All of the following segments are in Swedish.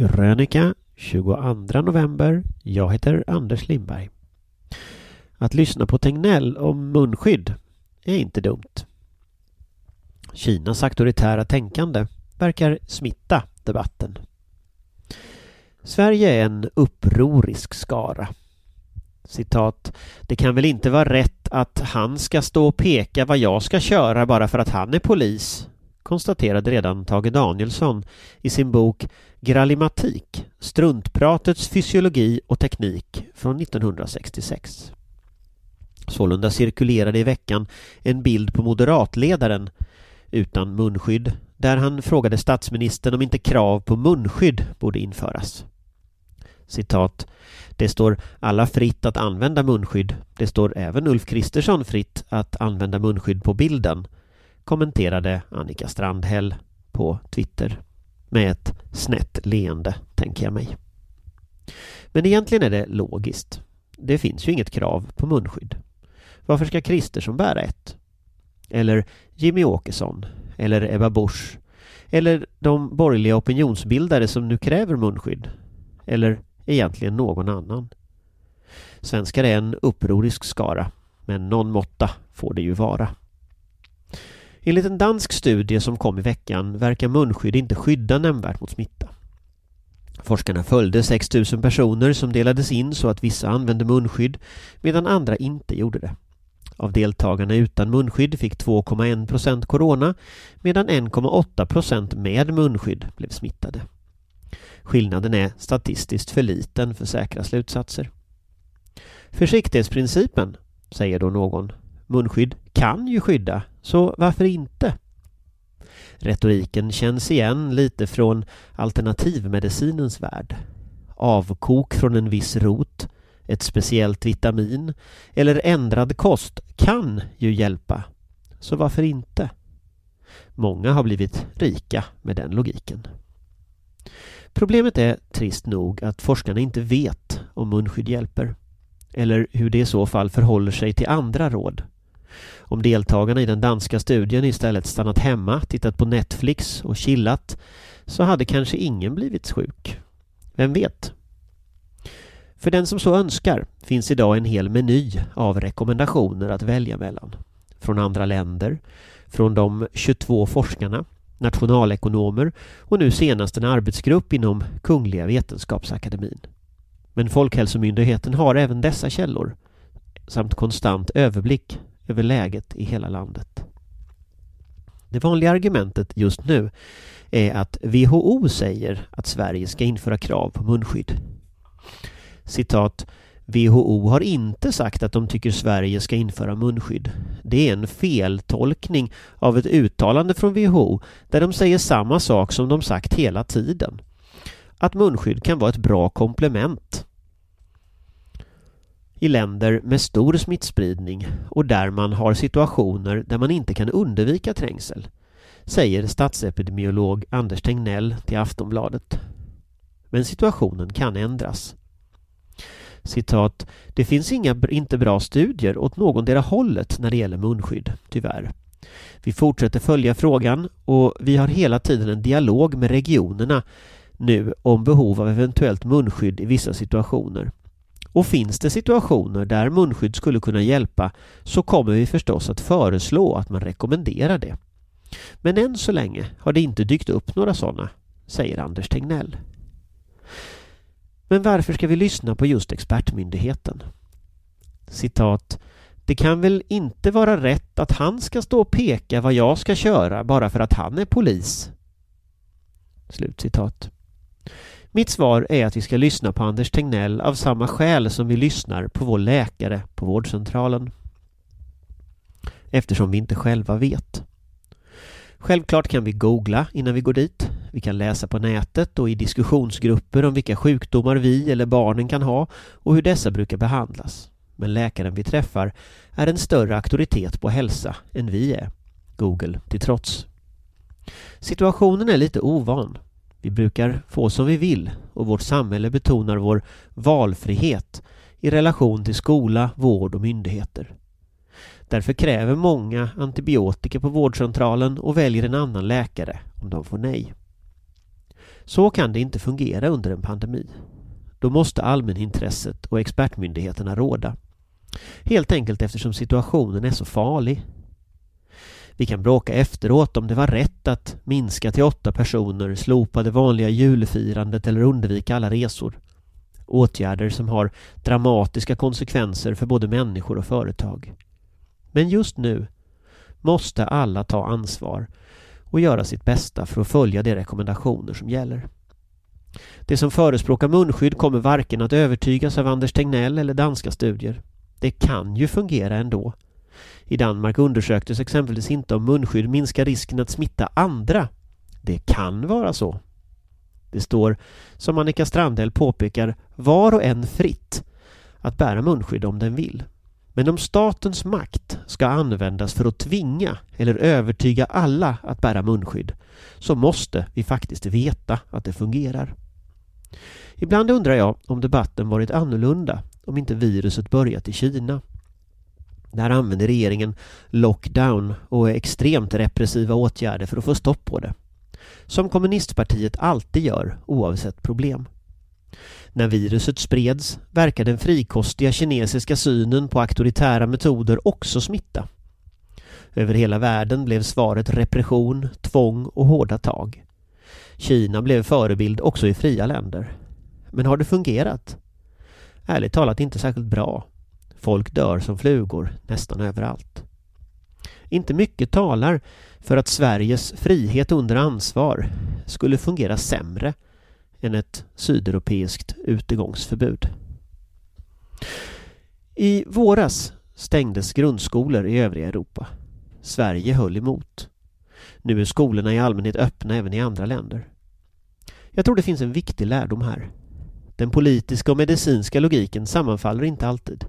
Krönika 22 november. Jag heter Anders Lindberg. Att lyssna på Tegnell om munskydd är inte dumt. Kinas auktoritära tänkande verkar smitta debatten. Sverige är en upprorisk skara. Citat. Det kan väl inte vara rätt att han ska stå och peka vad jag ska köra bara för att han är polis, konstaterade redan Tage Danielsson i sin bok Grallimatik, struntpratets fysiologi och teknik från 1966. Sålunda cirkulerade i veckan en bild på moderatledaren utan munskydd där han frågade statsministern om inte krav på munskydd borde införas. Citat. Det står alla fritt att använda munskydd. Det står även Ulf Kristersson fritt att använda munskydd på bilden kommenterade Annika Strandhäll på Twitter med ett snett leende, tänker jag mig. Men egentligen är det logiskt. Det finns ju inget krav på munskydd. Varför ska Kristersson bära ett? Eller Jimmy Åkesson? Eller Ebba Busch? Eller de borgerliga opinionsbildare som nu kräver munskydd? Eller egentligen någon annan? Svenskar är en upprorisk skara, men någon måtta får det ju vara. Enligt en dansk studie som kom i veckan verkar munskydd inte skydda nämnvärt mot smitta. Forskarna följde 6 000 personer som delades in så att vissa använde munskydd medan andra inte gjorde det. Av deltagarna utan munskydd fick 2,1 procent corona medan 1,8 procent med munskydd blev smittade. Skillnaden är statistiskt för liten för säkra slutsatser. Försiktighetsprincipen, säger då någon. Munskydd kan ju skydda, så varför inte? Retoriken känns igen lite från alternativmedicinens värld. Avkok från en viss rot, ett speciellt vitamin eller ändrad kost kan ju hjälpa. Så varför inte? Många har blivit rika med den logiken. Problemet är trist nog att forskarna inte vet om munskydd hjälper. Eller hur det i så fall förhåller sig till andra råd. Om deltagarna i den danska studien istället stannat hemma, tittat på Netflix och chillat så hade kanske ingen blivit sjuk. Vem vet? För den som så önskar finns idag en hel meny av rekommendationer att välja mellan. Från andra länder, från de 22 forskarna, nationalekonomer och nu senast en arbetsgrupp inom Kungliga Vetenskapsakademin. Men Folkhälsomyndigheten har även dessa källor samt konstant överblick över läget i hela landet. Det vanliga argumentet just nu är att WHO säger att Sverige ska införa krav på munskydd. Citat WHO har inte sagt att de tycker Sverige ska införa munskydd. Det är en feltolkning av ett uttalande från WHO där de säger samma sak som de sagt hela tiden. Att munskydd kan vara ett bra komplement i länder med stor smittspridning och där man har situationer där man inte kan undvika trängsel, säger statsepidemiolog Anders Tegnell till Aftonbladet. Men situationen kan ändras. Citat, det finns inga inte bra studier åt någondera hållet när det gäller munskydd, tyvärr. Vi fortsätter följa frågan och vi har hela tiden en dialog med regionerna nu om behov av eventuellt munskydd i vissa situationer. Och finns det situationer där munskydd skulle kunna hjälpa så kommer vi förstås att föreslå att man rekommenderar det. Men än så länge har det inte dykt upp några sådana, säger Anders Tegnell. Men varför ska vi lyssna på just expertmyndigheten? Citat. Det kan väl inte vara rätt att han ska stå och peka vad jag ska köra bara för att han är polis? Slutcitat. Mitt svar är att vi ska lyssna på Anders Tegnell av samma skäl som vi lyssnar på vår läkare på vårdcentralen. Eftersom vi inte själva vet. Självklart kan vi googla innan vi går dit. Vi kan läsa på nätet och i diskussionsgrupper om vilka sjukdomar vi eller barnen kan ha och hur dessa brukar behandlas. Men läkaren vi träffar är en större auktoritet på hälsa än vi är. Google till trots. Situationen är lite ovan. Vi brukar få som vi vill och vårt samhälle betonar vår valfrihet i relation till skola, vård och myndigheter. Därför kräver många antibiotika på vårdcentralen och väljer en annan läkare om de får nej. Så kan det inte fungera under en pandemi. Då måste allmänintresset och expertmyndigheterna råda. Helt enkelt eftersom situationen är så farlig. Vi kan bråka efteråt om det var rätt att minska till åtta personer, slopa det vanliga julfirandet eller undvika alla resor. Åtgärder som har dramatiska konsekvenser för både människor och företag. Men just nu måste alla ta ansvar och göra sitt bästa för att följa de rekommendationer som gäller. De som förespråkar munskydd kommer varken att övertygas av Anders Tegnell eller danska studier. Det kan ju fungera ändå. I Danmark undersöktes exempelvis inte om munskydd minskar risken att smitta andra. Det kan vara så. Det står, som Annika Strandhäll påpekar, var och en fritt att bära munskydd om den vill. Men om statens makt ska användas för att tvinga eller övertyga alla att bära munskydd så måste vi faktiskt veta att det fungerar. Ibland undrar jag om debatten varit annorlunda om inte viruset börjat i Kina. Där använder regeringen lockdown och extremt repressiva åtgärder för att få stopp på det. Som kommunistpartiet alltid gör oavsett problem. När viruset spreds verkar den frikostiga kinesiska synen på auktoritära metoder också smitta. Över hela världen blev svaret repression, tvång och hårda tag. Kina blev förebild också i fria länder. Men har det fungerat? Ärligt talat inte särskilt bra. Folk dör som flugor nästan överallt. Inte mycket talar för att Sveriges frihet under ansvar skulle fungera sämre än ett sydeuropeiskt utegångsförbud. I våras stängdes grundskolor i övriga Europa. Sverige höll emot. Nu är skolorna i allmänhet öppna även i andra länder. Jag tror det finns en viktig lärdom här. Den politiska och medicinska logiken sammanfaller inte alltid.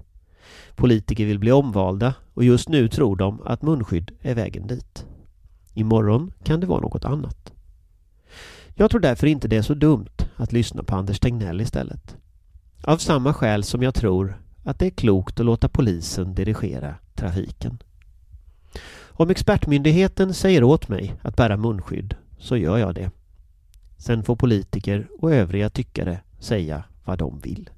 Politiker vill bli omvalda och just nu tror de att munskydd är vägen dit. Imorgon kan det vara något annat. Jag tror därför inte det är så dumt att lyssna på Anders Tegnell istället. Av samma skäl som jag tror att det är klokt att låta polisen dirigera trafiken. Om expertmyndigheten säger åt mig att bära munskydd så gör jag det. Sen får politiker och övriga tyckare säga vad de vill.